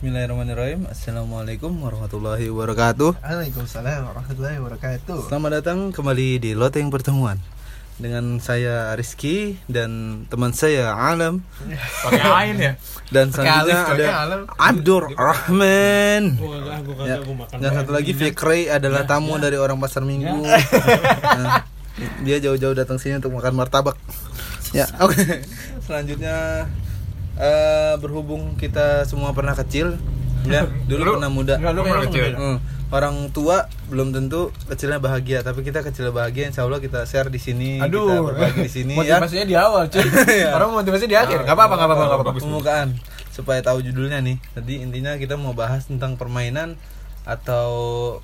Bismillahirrahmanirrahim. Assalamualaikum warahmatullahi wabarakatuh. Waalaikumsalam warahmatullahi wabarakatuh. Selamat datang kembali di Loteng Pertemuan. Dengan saya Rizky dan teman saya Alam. Pakai ain ya? Dan selanjutnya ada. Abdur Rahman. Ya. Dan satu lagi Fikri adalah tamu dari orang pasar minggu. Nah, Dia jauh-jauh datang sini untuk makan martabak. Ya oke. Selanjutnya eh, Berhubung kita semua pernah kecil Ya dulu Lu- pernah muda Enggak, lu Pernah kayak kecil. Hmm, orang tua belum tentu kecilnya bahagia, tapi kita kecil bahagia, insya Allah kita share di sini, kita Aduh, berbagi di sini ya. motivasinya di awal, cuy. Iya. Orang motivasi di akhir. Gak apa-apa, gak apa-apa, gak apa-apa. Pembukaan supaya tahu judulnya nih. Tadi intinya kita mau bahas tentang permainan atau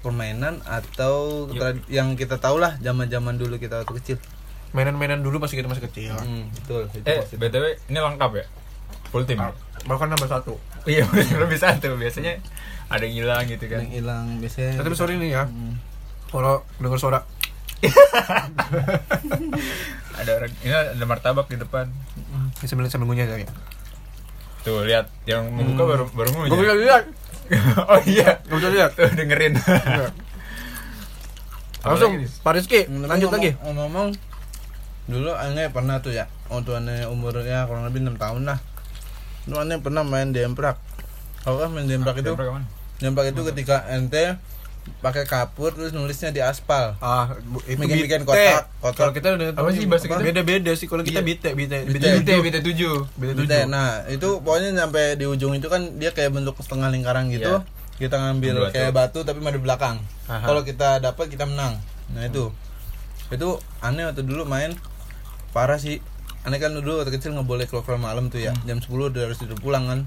permainan atau tra- yang kita tahu lah zaman-zaman dulu kita waktu kecil. Mainan-mainan dulu pas kita masih kecil. Hmm, betul. Itu eh maksudnya. btw ini lengkap ya full tim ya? Bahkan nambah satu. iya lebih satu biasanya ada yang hilang gitu kan yang hilang biasanya. Tapi sorry nih ya, Hmm. kalau denger suara ada orang ini ada martabak di depan ini sambil sambil ngunyah saya. tuh lihat yang membuka baru baru ngunyah Gue bisa lihat, oh iya gue bisa lihat. tuh dengerin Langsung, Apalagi nih? Pak Rizky, Hmm, lanjut ngomong- lagi. Ngomong dulu aneh pernah tuh ya waktu aneh umurnya kurang lebih enam tahun lah itu aneh pernah main demprak kalau kan main demprak itu Demprak itu ketika ente pakai kapur terus nulisnya di aspal Ah, bu- itu Bikin-bikin bite. kotak, kotak. Kalau kita udah Apa sih bahasa kita? Beda-beda sih kalau kita Iya. bite, bite, Bite. bite. Tujuh Bite Bite. tujuh. nah itu pokoknya sampai di ujung itu kan dia kayak bentuk setengah lingkaran gitu Iya. kita ngambil kayak batu tapi di belakang kalau kita dapat kita menang nah itu itu aneh waktu dulu main parah sih aneh kan dulu waktu kecil nggak boleh keluar malam tuh ya. Hmm. jam 10 udah harus tidur pulang kan.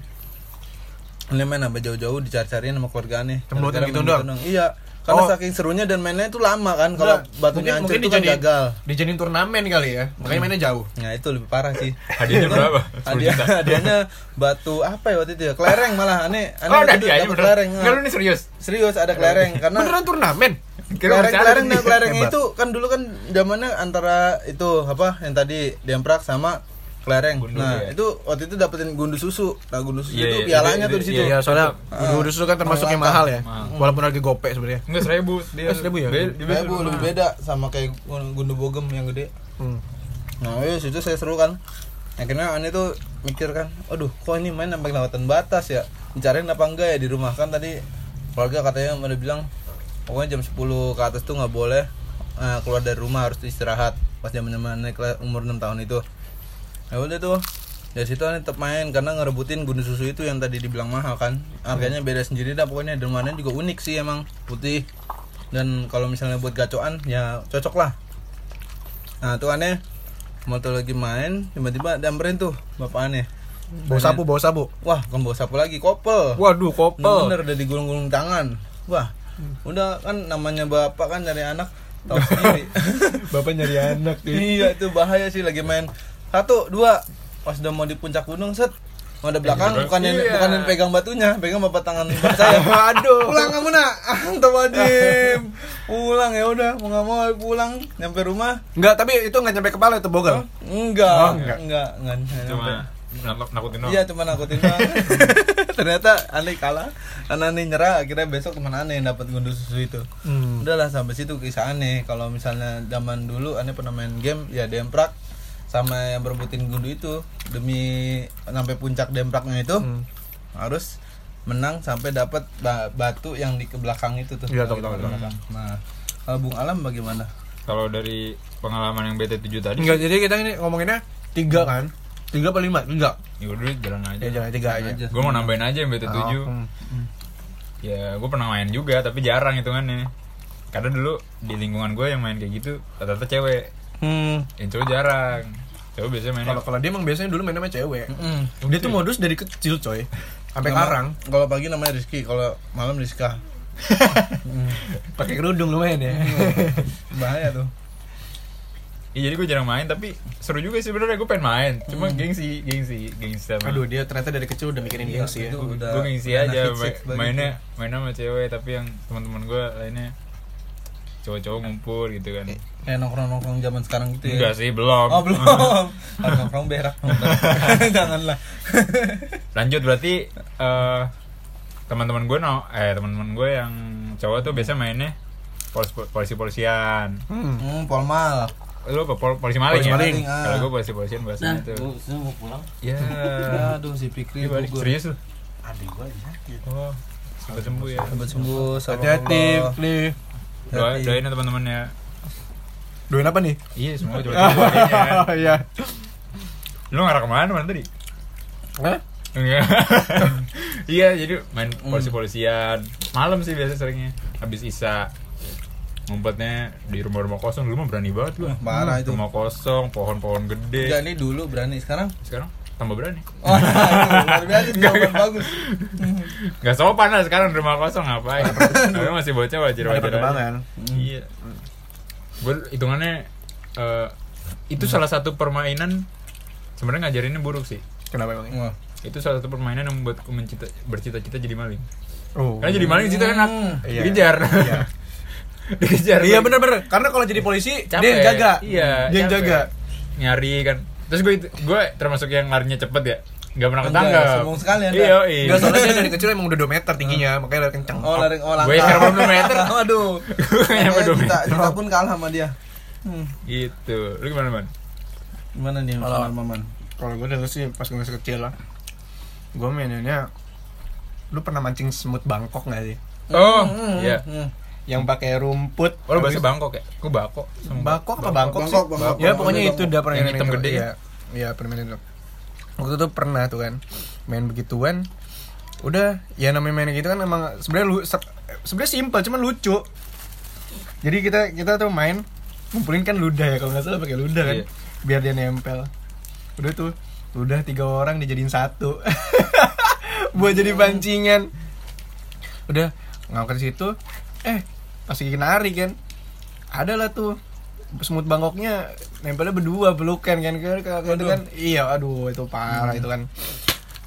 Aneh main sampai jauh-jauh dicari-cariin sama keluarga aneh. Gara-gara gitu doang? iya karena Oh. saking serunya dan mainnya itu lama kan kalau batunya hancur itu kan dijadiin- gagal. Dijadiin turnamen kali ya. Makanya mainnya jauh. nah itu lebih parah sih. Hadiahnya berapa? 10 hadiah juta. hadiahnya batu apa ya waktu itu ya? Kelereng malah aneh aneh oh itu beneran kelereng enggak lu ini serius. Serius ada kelereng karena Beneran turnamen? Kelereng kelereng nah Hebat. itu kan dulu kan zamannya antara itu apa yang tadi demprak sama kelereng Gundu, nah ya. itu waktu itu dapetin gundu susu nah gundu susu Iya, itu iya, pialanya itu- tuh di itu- situ Iya, soalnya Ah. guru susu kan termasuk yang mahal ya. Mahal. Walaupun harga gopek sebenarnya. enggak seribu dia Eh, seribu ya? Be- dia Kayak beda. bu lebih beda sama kayak gundu bogem yang gede Hmm. Nah, ya situ saya seru kan. Akhirnya aneh tuh mikir kan, aduh, kok ini main sampai kelewatan batas ya? Dicariin apa enggak ya di rumah kan tadi keluarga katanya udah bilang pokoknya jam 10 ke atas tuh nggak boleh eh, keluar dari rumah harus istirahat pas zaman zaman umur 6 tahun itu. Ya udah tuh. Dari situ aneh tetap main karena ngerebutin gundu susu itu yang tadi dibilang mahal kan. Harganya beda sendiri dah pokoknya dan warnanya juga unik sih emang putih. Dan kalau misalnya buat gacoan ya cocok lah. Nah tuh aneh Motor lagi main Tiba-tiba damperin tuh Bapak aneh Bawa sapu, bawa sapu. Wah kan bawa sapu lagi Kopel. Waduh, kopel. Bener udah digulung-gulung tangan. Wah Udah kan namanya bapak kan dari anak Tahu sendiri. Bapak nyari anak Iya itu bahaya sih lagi main Satu Dua Pas udah mau di puncak gunung set Mau ada belakang Iya. bukan yang Iya. bukan yang pegang batunya, pegang bapak tangan saya. Aduh. pulang kamu nak, antum wajib. Pulang ya udah, mau nggak mau pulang, nyampe rumah. Enggak, tapi itu enggak nyampe kepala itu bogel. Enggak, Oh, enggak, enggak. enggak, enggak, cuma nakutin doang Iya cuma nakutin doang Ternyata aneh kalah Karena aneh nyerah Akhirnya besok teman aneh yang dapat gundu susu itu Hmm. Udahlah sampai situ kisah aneh Kalau misalnya zaman dulu aneh pernah main game Ya demprak Sama yang berebutin gundu itu Demi sampai puncak dempraknya itu Hmm. Harus menang sampai dapat ba- batu yang di ke belakang itu tuh Iya, tahu, tahu. Nah kalau Bung Alam bagaimana? kalau dari pengalaman yang BT 7 tadi Enggak, jadi kita ini ngomonginnya tiga kan? Tiga apa lima? Tiga. ya udah jalan aja Ya jangan tiga aja. Aja. gue mau nambahin aja yang BT 7 Oh, hmm. ya gue pernah main juga tapi jarang hitungannya karena dulu di lingkungan gue yang main kayak gitu rata-rata cewek Hmm. yang cowok jarang cowok biasanya mainnya Kalau kalau dia emang biasanya dulu mainnya sama cewek. Mm-mm. Dia tuh modus dari kecil, coy. Sampai karang. Kalau pagi namanya Rizky, kalau malam Rizka. Pakai kerudung lumayan ya. Bahaya tuh. Iya jadi gue jarang main tapi seru juga sih sebenarnya gue pengen main cuma gengsi gengsi gengsi sama Aduh, dia ternyata dari kecil udah mikirin Iya, gengsi ya. gue gengsi aja mainnya mainnya sama cewek tapi yang teman-teman gue lainnya cowok-cowok ngumpul gitu kan tuh. kayak nongkrong nongkrong zaman sekarang gitu ya enggak sih belum oh belum nongkrong berak janganlah lanjut berarti eh teman-teman gue no eh teman-teman gue yang cowok tuh biasa mainnya polisi polisi polisian Hmm. Hmm, Polmal. lu apa Pol- polisi maling Polisi ya maling, ah. kalau gue polisi polisian Nah, bahasanya tuh gua gua mau pulang. ya Aduh si balik gugur. serius lu Adik gua lagi sakit. oh sampai sembuh ya Sampai sembuh sama Hati-hati. Doa, Hati. doain ya teman-teman ya Doain apa nih? iya semoga coba adanya Oh iya. lu ngarah ke mana mana tadi Hah? Iya, jadi main polisi-polisian. Malam sih biasa seringnya. Habis Isa. Ngumpetnya di rumah-rumah kosong dulu mah berani banget gua. Parah itu. Rumah kosong, pohon-pohon gede. Enggak ini dulu berani sekarang. Sekarang tambah berani. Oh, luar biasa jawaban bagus. Enggak sopan lah sekarang rumah kosong ngapain. Tapi masih bocah wajar-wajar. aja. perkembangan. Iya. Gue hitungannya eh, itu salah satu permainan sebenarnya ngajarinnya buruk sih. Kenapa emang? Wah. Itu salah satu permainan yang membuatku mencita, bercita-cita jadi maling. Oh. Karena jadi maling di situ enak. Iya. Dikejar. Iya. Dikejar. Iya bener-bener. Karena kalau jadi polisi Capek. dia yang jaga. Iya. Dia yang capek. jaga. Nyari kan. Terus gue gue termasuk yang larinya cepet ya. Gak pernah ketangkap. sombong sekali Anda. Iya, iya. Enggak soalnya dia dari kecil emang udah 2 meter tingginya, makanya lari kenceng. Oh, lari oh langkah. Gue belum 2 meter. Waduh. Gue gak nyampe Makanya 2 kita, meter. kita pun kalah sama dia. Hmm. Gitu. Lu gimana, Man? Gimana nih Kalau- Maman? Kalau gue dulu sih pas gue masih kecil lah. Gue mainnya lu pernah mancing semut Bangkok gak sih? Oh, Hmm, iya. hmm. Yang pakai rumput. Oh, lu bahasa Habis- Bangkok ya? Gue Bako. Bangkok apa Bangkok, sih? Bangkok, Bangkok. Ya pokoknya itu udah pernah Yang hitam gede Iya, kan? iya permainan itu. Waktu itu pernah tuh kan main begituan. Udah, ya namanya main gitu kan emang sebenarnya lu se- sebenarnya simpel cuman lucu. Jadi kita kita tuh main ngumpulin kan ludah ya kalau nggak salah pakai ludah kan Iya. biar dia nempel. Udah tuh ludah tiga orang dijadiin satu buat jadi pancingan. Udah ngangkat situ, eh lagi nari kan ada lah tuh semut bangkoknya nempelnya berdua pelukan kan kan kan kan, iya aduh itu parah itu kan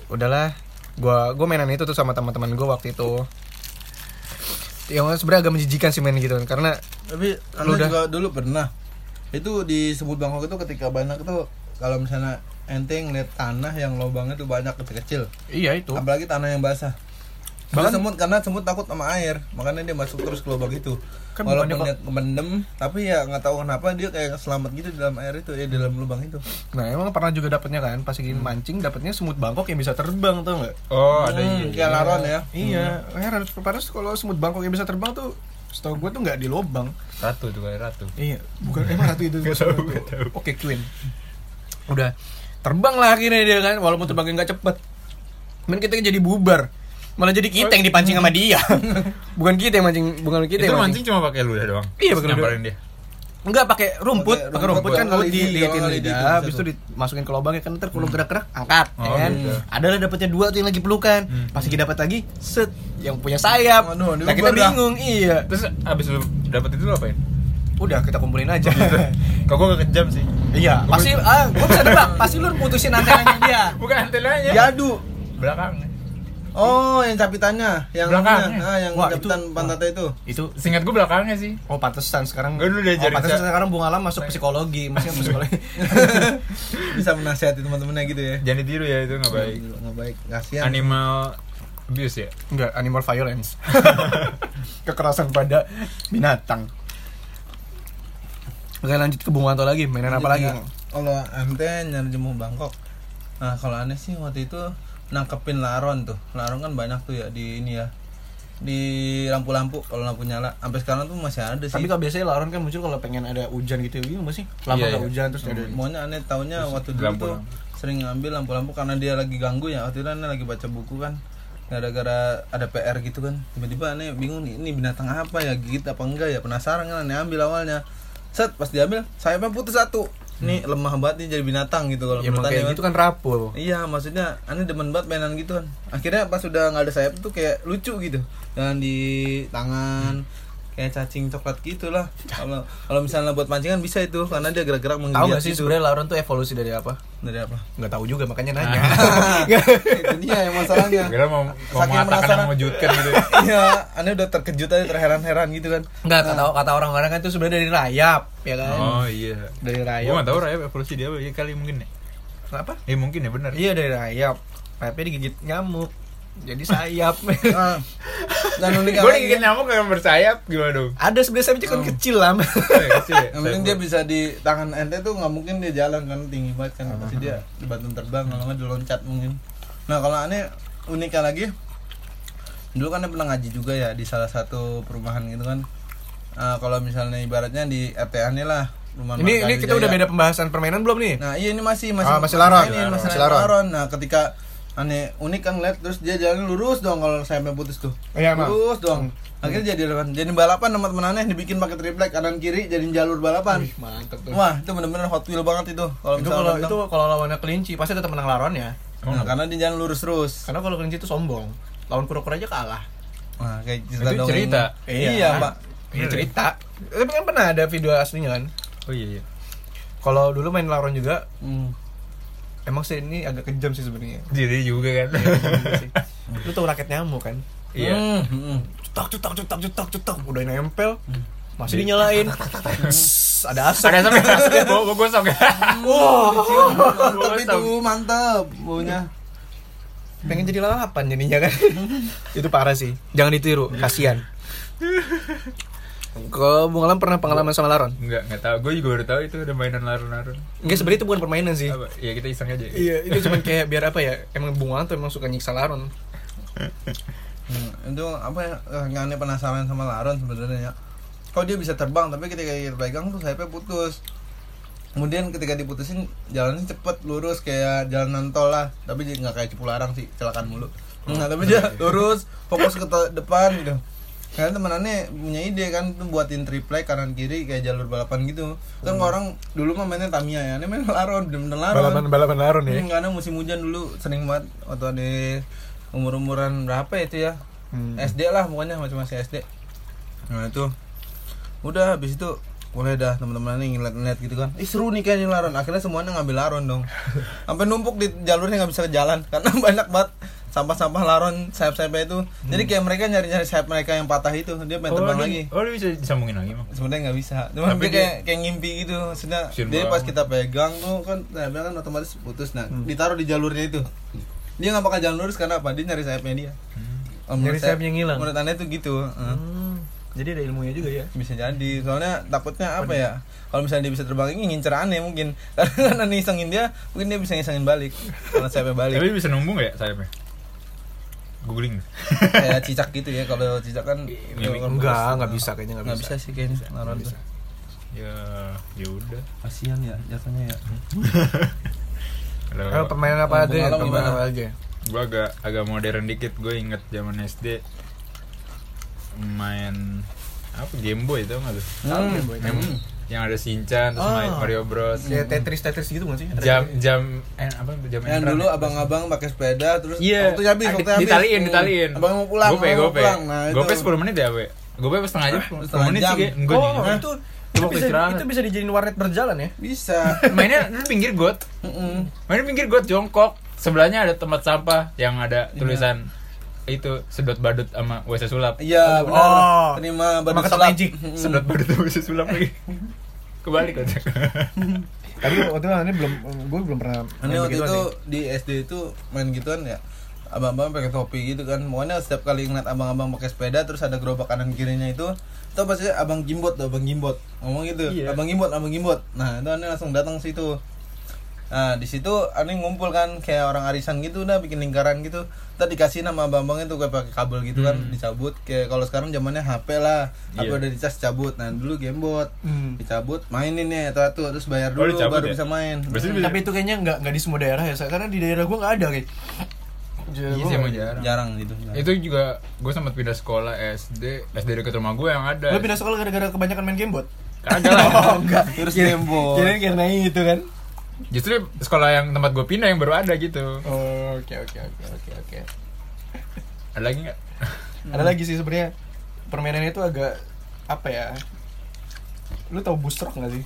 udahlah gua gua mainan itu tuh sama teman-teman gua waktu itu. Yang sebenarnya agak menjijikan sih main gitu kan karena Tapi Lu udah- juga dulu pernah. Itu di sebut Bangkok itu ketika banyak itu kalau misalnya ente ngeliat tanah yang lubangnya tuh banyak kecil-kecil. Iya itu. Apalagi tanah yang basah Bahkan- semut karena semut takut sama air, makanya dia masuk terus ke lubang itu. Kan Walaupun dia kemendem, tapi ya nggak tahu kenapa dia kayak selamat gitu di dalam air itu, ya di dalam lubang itu. nah emang pernah juga dapetnya kan pas lagi mancing dapetnya semut bangkok yang bisa terbang tuh nggak Oh, ada Hmm, iya. kayak laron ya. iya heran padahal kalau semut bangkok yang bisa terbang tuh setahu gue tuh nggak di lubang Ratu tuh kayak ratu. Iya, bukan emang ratu itu. Gak tahu, gak tahu. Oke, Queen. Udah terbang lah akhirnya dia kan, walaupun terbangnya nggak cepet. Cuman kita jadi bubar. Malah jadi kita yang dipancing sama dia. bukan kita yang mancing, bukan kita Itu yang mancing cuma pakai ludah doang. Iya, pakai ludah. Dia. Enggak pakai rumput, Pakai rumput, rumput kan kalau di lidi itu lidah, bisa habis itu dimasukin ke lubangnya kan ntar kalau gerak-gerak angkat, ya Oh, kan? gitu. Adalah dapatnya dua tuh yang lagi pelukan. Hmm. Pas lagi dapat lagi, set yang punya sayap. Waduh, Nah, kita bingung, iya. Terus abis lu dapet itu lu apain? Udah kita kumpulin aja. Kok gue gak kejam sih? Iya, pasti ah, gua bisa nebak, pasti lu putusin antenanya dia. Bukan antenanya. Diadu. Belakang. Oh, yang capitannya, yang Belakangnya. ah, yang Wah, capitan itu- pantatnya itu. Itu Singkat gue belakangnya sih. Oh pantesan sekarang Gua dulu diajarin Oh pantesan sekarang Bung Alam masuk psikologi Maksudnya psikologi Bisa menasihati teman-temannya gitu ya. Jangan ditiru ya itu nggak baik. Nggak baik, kasihan. Animal abuse ya. Enggak, animal violence Kekerasan pada binatang Oke lanjut ke Bung Wanto lagi Mainan apa lagi? Ya, Kalau MT nyari jemu Bangkok. Nah, kalau aneh sih waktu itu nangkepin laron tuh. Laron kan banyak tuh ya di ini ya. Di lampu-lampu kalau lampu nyala. Sampai sekarang tuh masih ada sih. Tapi kalau biasanya laron kan muncul kalau pengen ada hujan gitu Iya nggak sih? Lama Iya, nggak iya. hujan terus ada Maunya aneh taunya waktu dulu tuh sering ngambil lampu-lampu karena dia lagi ganggu ya. Waktu itu aneh lagi baca buku kan. Gara-gara ada PR gitu kan. Tiba-tiba aneh bingung nih, ini binatang apa ya? Gigit apa enggak ya? Penasaran kan aneh ambil awalnya. Set pas diambil sayapnya putus satu. Nih lemah banget nih jadi binatang gitu kalau Ya menurut aneh kayak kan. gitu kan rapuh Iya, maksudnya aneh demen banget mainan gitu kan. Akhirnya pas udah nggak ada sayap tuh kayak lucu gitu. Dan di tangan kayak cacing coklat gitu lah. Kalau kalau misalnya buat pancingan bisa itu karena dia gerak-gerak Tahu menggigit gak sih sebenarnya laron tuh evolusi dari apa? Dari apa? Nggak tahu juga makanya nanya itu dia yang masalahnya. Kira mau mau Saking mengatakan mewujudkan gitu. Iya, aneh udah terkejut aja terheran-heran gitu kan. Nggak, kata, kata orang-orang kan itu sebenarnya dari rayap Ya kan? Oh iya. Dari rayap gak tau Raya evolusi dia apa ya kali mungkin ya. Apa? Eh mungkin ya benar. Iya dari rayap Rayapnya digigit nyamuk jadi sayap. Nah, dan unik Gue digigit nyamuk yang bersayap gimana dong? ada sebenarnya sayapnya kan kecil lah Eh, kecil ya? yang penting dia bisa di tangan ente tuh nggak mungkin dia jalan kan tinggi banget kan. Pasti dia di batu terbang kalau nggak diloncat mungkin. Nah kalau aneh uniknya lagi dulu kan dia pernah ngaji juga ya di salah satu perumahan gitu kan. Ah, kalau misalnya ibaratnya di RT aneh lah rumah ini ini kita udah beda pembahasan permainan belum nih? Nah iya ini masih masih Ah, masih laron. ini masih, Masih laron. laron. nah ketika aneh unik kan lihat terus dia jalan lurus dong kalau sampai putus tuh Iya, emang. lurus dong akhirnya jadi balapan jadi balapan teman-teman aneh dibikin pakai triplek kanan kiri jadi jalur balapan Wih, mantep tuh Wah, itu bener-bener Hot Wheel banget itu. Kalau itu kalau itu kalau lawannya kelinci pasti tetap menang laron ya Nah, karena dia jalan lurus terus. karena kalau kelinci itu sombong lawan kura-kura aja kalah Wah, kayak cerita Itu dongeng. cerita. Iya, Pak. Iya cerita tapi kan pernah ada video aslinya kan Oh iya iya. kalau dulu main laron juga Hmm. Emang sih ini agak kejam sih sebenarnya. Jadi juga kan. lu tau raket nyamuk kan? Iya. Hmm, hmm. cetak cetak cetak cetak cetak udah nempel. Masih dinyalain. Ada asap. Ada sampai bau bau gosong. Ya. Mantap itu, mantap baunya. pengen jadi lalapan jadinya kan. Itu parah sih. Jangan ditiru kasihan kalau Bung Alam pernah pengalaman sama laron Enggak, enggak tahu. Gue juga baru tahu itu ada mainan larun-larun. Enggak sebenarnya itu bukan permainan sih Apa? Ya kita iseng aja. iya itu cuma kayak biar apa ya emang Bung Alam tuh emang suka nyiksa laron Hmm, itu apa ya? eh, Yang aneh penasaran sama laron sebenarnya ya. Kok dia bisa terbang tapi ketika dia pegang tuh sayapnya putus. Kemudian ketika diputusin jalannya cepet lurus kayak jalanan tol lah, tapi nggak kayak Cipularang sih, kecelakaan mulu. Nah, tapi dia lurus, fokus ke depan gitu. Karena temenannya punya ide kan tuh buatin triplek kanan kiri kayak jalur balapan gitu. Kan orang dulu mah mainnya Tamiya ya, ini main laron, bener-bener laron. balapan balapan laron ya Hmm, karena musim hujan dulu sering banget waktu ada umur-umuran berapa ya itu ya? Hmm. SD lah pokoknya masih masih SD. Nah itu udah habis itu mulai dah teman-teman ini ngeliat-ngeliat gitu kan ih seru nih kayaknya laron akhirnya semuanya ngambil laron dong sampai numpuk di jalurnya nggak bisa jalan karena banyak banget sampah-sampah laron sayap-sayapnya itu. Jadi kayak mereka nyari-nyari sayap mereka yang patah itu dia pengen terbang dia- lagi. Oh, dia bisa disambungin lagi, Bang. sebenarnya nggak bisa. Cuma dia dia- kayak kayak ngimpi gitu. Maksudnya dia pas banget. kita pegang tuh kan sayapnya kan otomatis putus. Nah ditaruh di jalurnya itu. Dia nggak bakal jalan lurus karena apa? Dia nyari sayapnya dia. Oh, menurut Nyari saya- sayapnya yang hilang. menurut anda tuh gitu. Heeh. Hmm, jadi ada ilmunya juga ya? Bisa jadi. Soalnya takutnya apa ya? Kalau misalnya dia bisa terbang ini ngincer aneh mungkin. Karena kan aneh isengin dia mungkin dia bisa ngisengin balik. Karena sayapnya balik. Tapi bisa numbung nggak ya sayapnya? Googling. kayak cicak gitu ya kalau cicak kan Mimik. kan enggak nggak bisa kayaknya nggak bisa, bisa sih kayaknya laron tuh. Ya, ya udah. kasihan ya jatuhnya ya Kalau Eh, permainan apa aja ya? permainan gimana? apa aja gue agak agak modern dikit gue inget zaman SD main apa Game Boy itu nggak tuh Hmm. Game Boy. yang, yang ada Shinchan terus Oh. main Mario Bros. Kayak Tetris Tetris gitu nggak sih? Jam jam eh apa? Jam yang dulu abang-abang pakai sepeda terus iya. waktunya habis waktunya habis. ditaliin Hmm. ditaliin. Abang mau pulang gope abang mau gope pulang. Nah itu. gope 10 menit ya gue gope pas setengah jam? Setengah 10 menit sih enggak oh nih itu Itu waktu bisa istirahat. itu bisa dijadiin warnet berjalan ya? Bisa. Mainnya di pinggir got. Mm-mm. main di pinggir got jongkok. Sebelahnya ada tempat sampah yang ada Iya. tulisan itu sedot badut sama WC sulap. Iya benar. Oh. terima ketok sulap. Magic. Sedot badut sama WC sulap lagi kebalik. Aja tapi waktu itu ini belum gue belum pernah Ini main waktu itu nih. di SD itu main gituan ya? Abang-abang pakai topi gitu kan. Pokoknya setiap kali ngeliat abang-abang pakai sepeda terus ada gerobak kanan kirinya itu itu pasti abang gimbot tuh abang gimbot. Ngomong gitu. Iya. abang gimbot abang gimbot. Nah itu aneh langsung datang situ nah di situ aneh ngumpul kan kayak orang arisan gitu udah bikin lingkaran gitu tadi dikasih nama abang-abang itu kayak pakai kabel gitu kan dicabut kayak kalau sekarang zamannya HP lah HP Iya. udah dicas cabut nah dulu gamebot Hmm. dicabut mainin nih atau terus bayar Oh, dulu dicabut baru ya? bisa main Hmm. tapi itu kayaknya nggak nggak di semua daerah ya karena di daerah gue nggak ada kayak Iya Gua sih, emang jarang. jarang gitu itu juga gue sempat pindah sekolah SD SD dekat rumah gue yang ada Lo pindah sekolah gara-gara kebanyakan main gamebot? kagak lah Oh enggak Terus gamebot. Kirain karena itu kan justru sekolah yang tempat gue pindah yang baru ada gitu. Oh, Oke oke oke oke oke. Ada lagi nggak? Ada lagi sih sebenarnya. Permainannya itu agak Apa ya? Lu tau bus truck gak sih?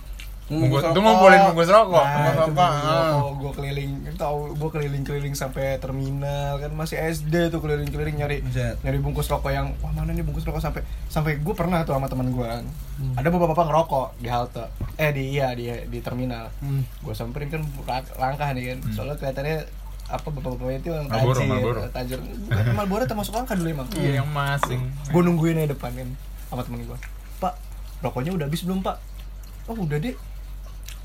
Bungkus- itu ngumpulin bungkus rokok Nah, itu apa, ah. gue keliling, tahu gue keliling-keliling sampai terminal kan masih SD tuh keliling-keliling nyari Buset. nyari bungkus rokok yang wah mana nih bungkus rokok sampai sampai gue pernah tuh sama teman gue kan. Ada bapak-bapak ngerokok di halte eh di iya di di terminal. Hmm. gue samperin kan langkah nih kan. Soalnya kelihatannya apa bapak-bapaknya itu yang tajir Marlboro. tajir. Bukan, Marlboro termasuk angka dulu emang. Iya yang masing. gue nungguin aja depan kan sama temen gue pak rokoknya udah habis belum pak? Oh udah deh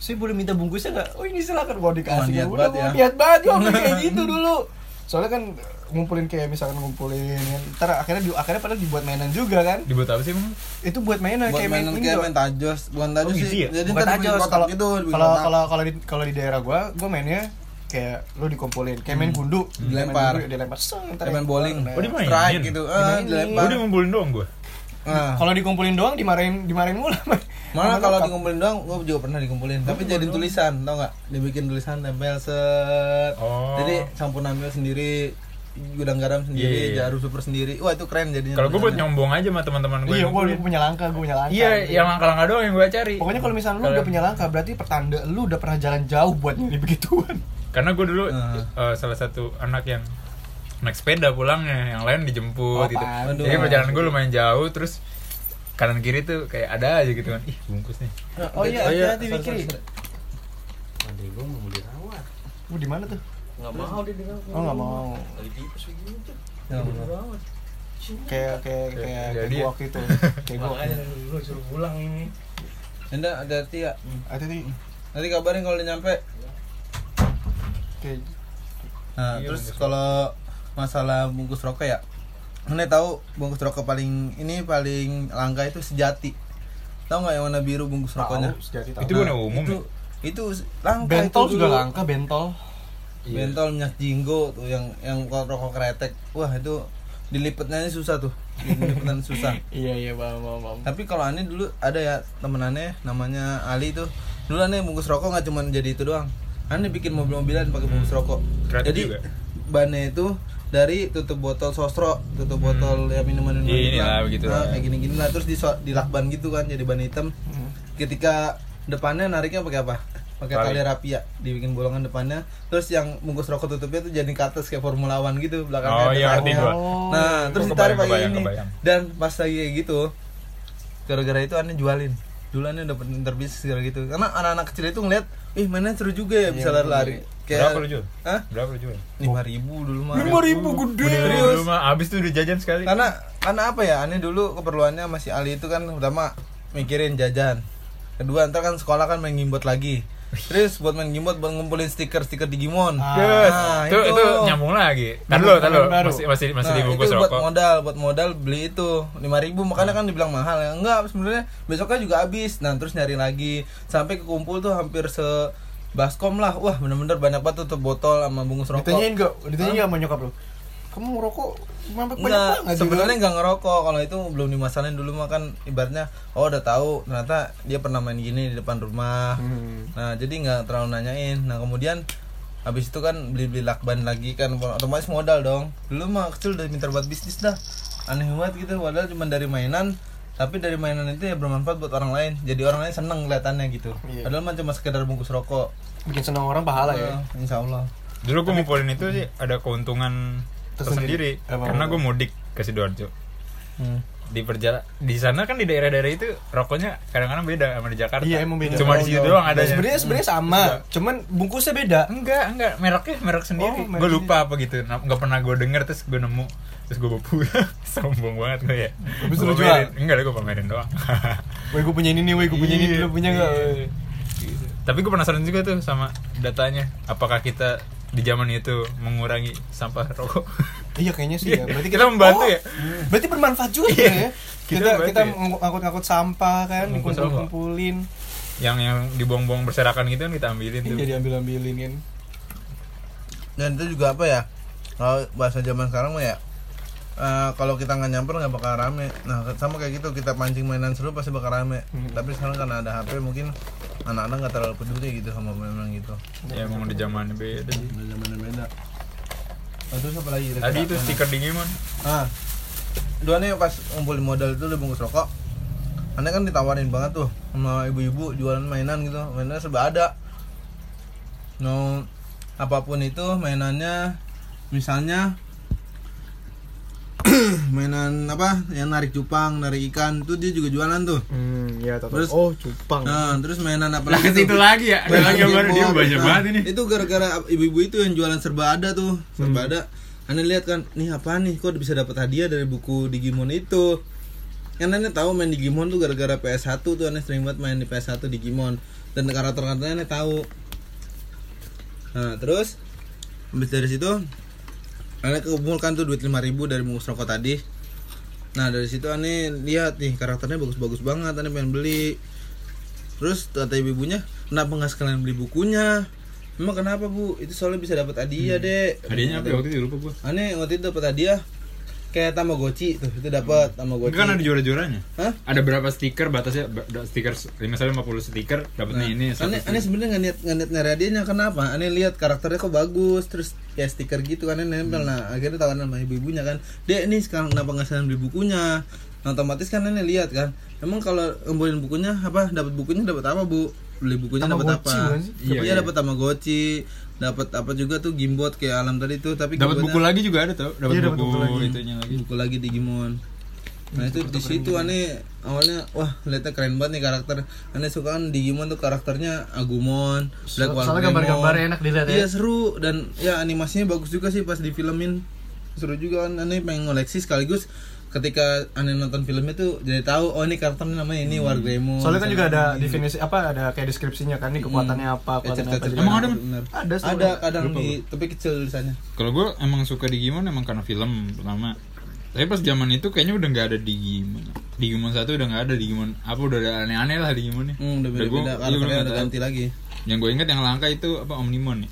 saya boleh minta bungkusnya nggak? Oh ini silakan. Gua dikasih. Niat udah banget ya. niat banget gua beli kayak gitu dulu. Soalnya kan ngumpulin kayak misalkan ngumpulin ntar akhirnya di, akhirnya padahal dibuat mainan juga kan Dibuat apa sih emang? itu buat mainan buat kayak main mainan kayak main tajos bukan tajos Oh, sih ya? jadi bukan tajos kotak kalau gitu kalau kalau kalau di kalau di daerah gua gua mainnya kayak lu dikumpulin kayak main gundu Dilempar. Main gundu, dilempar seng, ntar main yang bowling. Oh, dimainin? strike gitu Dimainin. dilempar Gue dia ngumpulin doang gue. Nah, kalau dikumpulin doang dimarahin dimarahin mulu Mana kalau dikumpulin doang, gue juga pernah dikumpulin. Tapi jadi tulisan, tau nggak? Dibikin tulisan tempel set. Oh. Jadi sampun ambil sendiri, gudang garam sendiri, Iya, iya. jarum super sendiri. Wah itu keren jadinya. Kalau gue buat nyombong aja sama teman-teman gue. iya gua, gua punya langkah gua punya langkah Iya, yang langkah-langkah doang yang gue cari. pokoknya kalau misalnya lu udah punya langkah berarti pertanda lu udah pernah jalan jauh buat nyari begituan Karena gue dulu Ah. eh, salah satu anak yang naik sepeda pulangnya, yang lain dijemput Oh, gitu. pantes. Jadi perjalanan gue lumayan jauh, terus kanan kiri tuh kayak ada aja gitu kan. Ih, bungkus nih. Oh iya, hati-hati, sorry, Fikri. sorry, sorry. Nanti gue mau dirawat. lu di mana tuh Nggak mau dia dirawat. Oh, nggak mau. Lagi tipes. Ya, Dia Allah. dirawat. kayak kayak kayak kayak Jadi- gua waktu itu kayak gua lu suruh pulang ini. Enda hati-hati ya. hati-hati Nanti kabarin kalau udah nyampe. Nah, Iya, terus kalau masalah bungkus rokok ya. Mana tahu bungkus rokok paling ini paling langka itu sejati. Tahu nggak yang warna biru bungkus rokoknya? tahu sejati tahu Itu warna umum itu, itu langka bentol itu juga langka bentol Bentol minyak jinggo tuh yang yang rokok kretek. Wah, itu dilipetnya ini susah tuh. Dilipetnya susah. iya iya paham paham paham Tapi kalau aneh dulu ada ya temen aneh namanya Ali tuh. Dulu aneh bungkus rokok nggak cuma jadi itu doang. Aneh bikin mobil-mobilan pakai bungkus rokok. Kreatif jadi juga. bannya itu dari tutup botol sosro, tutup botol ya minuman minuman Ini gitu lah, begitu Nah, kayak gini gini lah terus di dilakban gitu kan jadi ban hitam. Hmm. Ketika depannya nariknya pakai apa? Pakai Tali. rapia, dibikin bolongan depannya. Terus yang bungkus rokok tutupnya tuh jadi ke atas kayak Formula One gitu belakangnya. Oh, iya, ngerti gua. Nah, terus Gua ditarik kebayang, pakai ini. kebayang. Dan pas lagi kayak gitu, gara-gara itu aneh jualin. Dulu aneh dapet interbisnis gara gitu. Karena anak-anak kecil itu ngeliat, ih mainnya seru juga ya bisa Iya, lari-lari. Berapa lu jual? Hah? Berapa lu jual? Lima ribu dulu mah. lima ribu gede Serius? Dulu mah abis tuh udah jajan sekali. Karena karena apa ya? Aneh dulu keperluannya masih Ali itu kan pertama mikirin jajan. Kedua ntar kan sekolah kan main lagi. Terus buat main gimbot buat ngumpulin stiker-stiker Digimon. Ah, Yes. Nah, itu, itu nyambung lagi. Tadi lo, lo baru. masih masih masih Nah, dibungkus itu buat rokok. modal, buat modal beli itu 5000 makanya kan dibilang mahal ya. Enggak, sebenarnya besoknya juga habis. Nah, terus nyari lagi sampai kekumpul tuh hampir se baskom lah. Wah, bener-bener banyak banget tutup botol sama bungkus rokok. ditanyain gak ditanyain gak sama nyokap lu kamu ngerokok banget sebenarnya nggak ngerokok. Kalau itu belum dimasalahin dulu mah kan ibaratnya oh udah tahu ternyata dia pernah main gini di depan rumah. Hmm. Nah, jadi nggak terlalu nanyain. Nah, kemudian habis itu kan beli-beli lakban lagi kan otomatis modal dong. Dulu mah kecil udah minta buat bisnis dah. Aneh banget gitu padahal cuma dari mainan tapi dari mainan itu ya bermanfaat buat orang lain. Jadi orang lain seneng kelihatannya gitu. Iya. Padahal mah cuma sekedar bungkus rokok. bikin senang orang pahala ya Eh, Insya Allah. Dulu gue ngumpulin itu sih ada keuntungan Tersendiri. tersendiri. Apa- Karena gue mudik ke sidoarjo. Hmm. Di perjalanan di sana kan di daerah-daerah itu rokoknya kadang-kadang beda sama di Jakarta. iya emang beda Cuma di situ doang ada. sebenarnya sebenarnya sama cuman bungkusnya beda Enggak, enggak, mereknya merek sendiri. Oh, gue lupa apa gitu. Nah, Enggak pernah gue denger terus gue nemu terus gue bawa pulang. Sombong banget gue ya. Habis lu jual? Enggak, gue pamerin doang. Woi gue punya ini nih, woi gue punya ini, Iya, lu punya nggak? iya. Tapi gue penasaran juga tuh sama datanya. Apakah kita di zaman itu mengurangi sampah rokok? Iya kayaknya sih ya. Berarti Kita membantu ya? Berarti bermanfaat juga Iya. ya. Kita Kita kita ya? ngangkut-ngangkut sampah kan, kumpul-kumpulin. yang yang dibuang-buang berserakan gitu kan kita ambilin tuh. Iya diambil-ambilin kan. dan itu juga apa ya kalau bahasa zaman sekarang mah ya eh, kalau kita nggak nyamper nggak bakal rame. Nah sama kayak gitu kita pancing mainan seru pasti bakal rame. Hmm. tapi sekarang karena ada HP mungkin anak-anak nggak terlalu peduli gitu sama mainan gitu. Ya emang di zaman beda. sih. udah zamannya beda. Oh, terus apa lagi Tadi itu stiker Digimon. ah. Dua nih pas ngumpulin modal itu udah bungkus rokok. Aneh kan ditawarin banget tuh sama ibu-ibu jualan mainan gitu. Mainannya serba ada. No apa pun itu mainannya misalnya mainan apa yang narik cupang narik ikan tuh dia juga jualan tuh Hmm, iya tahu. Terus- Oh, cupang. nah terus mainan apa tuh? situ lagi ya. Ada Mainan lagi gambar dia Digimon. banyak Nah, banget ini. itu gara-gara ibu-ibu itu yang jualan serba ada tuh serba ada aneh lihat kan nih apa nih kok bisa dapat hadiah dari buku Digimon itu kan aneh tahu main Digimon tuh gara-gara PS1 tuh aneh sering banget main di PS1 Digimon dan karakter-karakternya aneh tahu nah terus habis dari situ aneh kumpulkan tuh duit 5000 dari bungkus rokok tadi. Nah dari situ aneh lihat nih karakternya bagus-bagus banget aneh pengen beli. Terus kata ibu-ibunya kenapa nggak sekalian beli bukunya? Emang kenapa bu? Itu soalnya bisa dapat hadiah dek. Hadiahnya apa? Ya waktu itu lupa gua. aneh waktu itu dapat hadiah kayak tamagotchi tuh itu dapat tamagotchi Kan ada juara-juaranya. Hah? Ada berapa stiker batasnya ba- da- stiker misalnya 50 stiker dapatnya Nah, ini satu aneh, stiker. aneh sebenarnya nggak niat nggak niat nyari hadiahnya kenapa aneh lihat karakternya kok bagus terus ya stiker gitu kan nempel nah akhirnya tawaran sama ibu-ibunya kan dek ini sekarang kenapa nggak sekalian beli bukunya nah, otomatis kan aneh lihat kan emang kalau ngumpulin bukunya apa dapat bukunya dapat apa bu beli bukunya dapat apa? Iya, iya iya. dapat tamagotchi dapat apa juga tuh gimbot kayak alam tadi tuh tapi Dapat buku lagi juga ada tau. Dapat Iya, buku, buku lagi. itunya lagi. buku lagi Digimon nah itu di situ aneh awalnya wah lihatnya keren banget nih karakter aneh suka kan Digimon tuh karakternya Agumon Black soalnya Wolfremon. gambar-gambarnya enak dilihat ya. iya seru dan ya animasinya bagus juga sih pas difilmin seru juga kan aneh pengen ngoleksi sekaligus ketika aneh nonton filmnya tuh jadi tahu oh ini karakternya namanya ini Wargreymon Soalnya kan juga ada definisi apa ada kayak deskripsinya kan nih kekuatannya apa, kekuatannya apa. Emang ada? Bener. Ada sih, ada kadang Lupa di tapi kecil tulisannya Kalau gue emang suka Digimon emang karena film pertama. Tapi pas zaman itu kayaknya udah nggak ada Digimon. Digimon satu udah nggak ada Digimon apa udah ada aneh-aneh lah Digimonnya. hmm, udah Udah gua- beda-beda karakternya nggak udah ganti lagi Yang gue ingat yang langka itu apa Omnimon ya?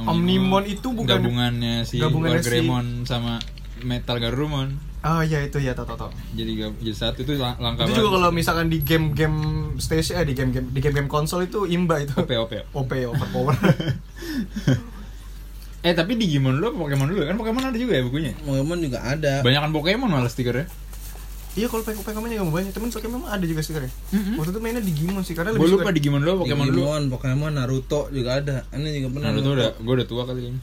Omnimon itu bukan- gabungannya si gabungannya si- Wargreymon sama Metal Garurumon. Oh iya itu ya tahu. Jadi jadi satu itu lang- langka Itu juga kalau misalkan di game-game station eh di game-game di game-game konsol itu imba itu. OP OP. OP overpower. Eh tapi Digimon dulu Pokemon dulu? Kan Pokemon ada juga ya bukunya. Pokemon juga ada Banyakan Pokemon malah stikernya. iya kalau pakai Pokemon juga banyak, temen soalnya memang ada juga stikernya. Waktu itu mainnya Digimon sih karena Gue lebih lupa suka Digimon dulu Pokemon dulu. Digimon, Pokemon, Naruto juga ada. Aneh juga pernah. Naruto udah, gue udah tua kali ini.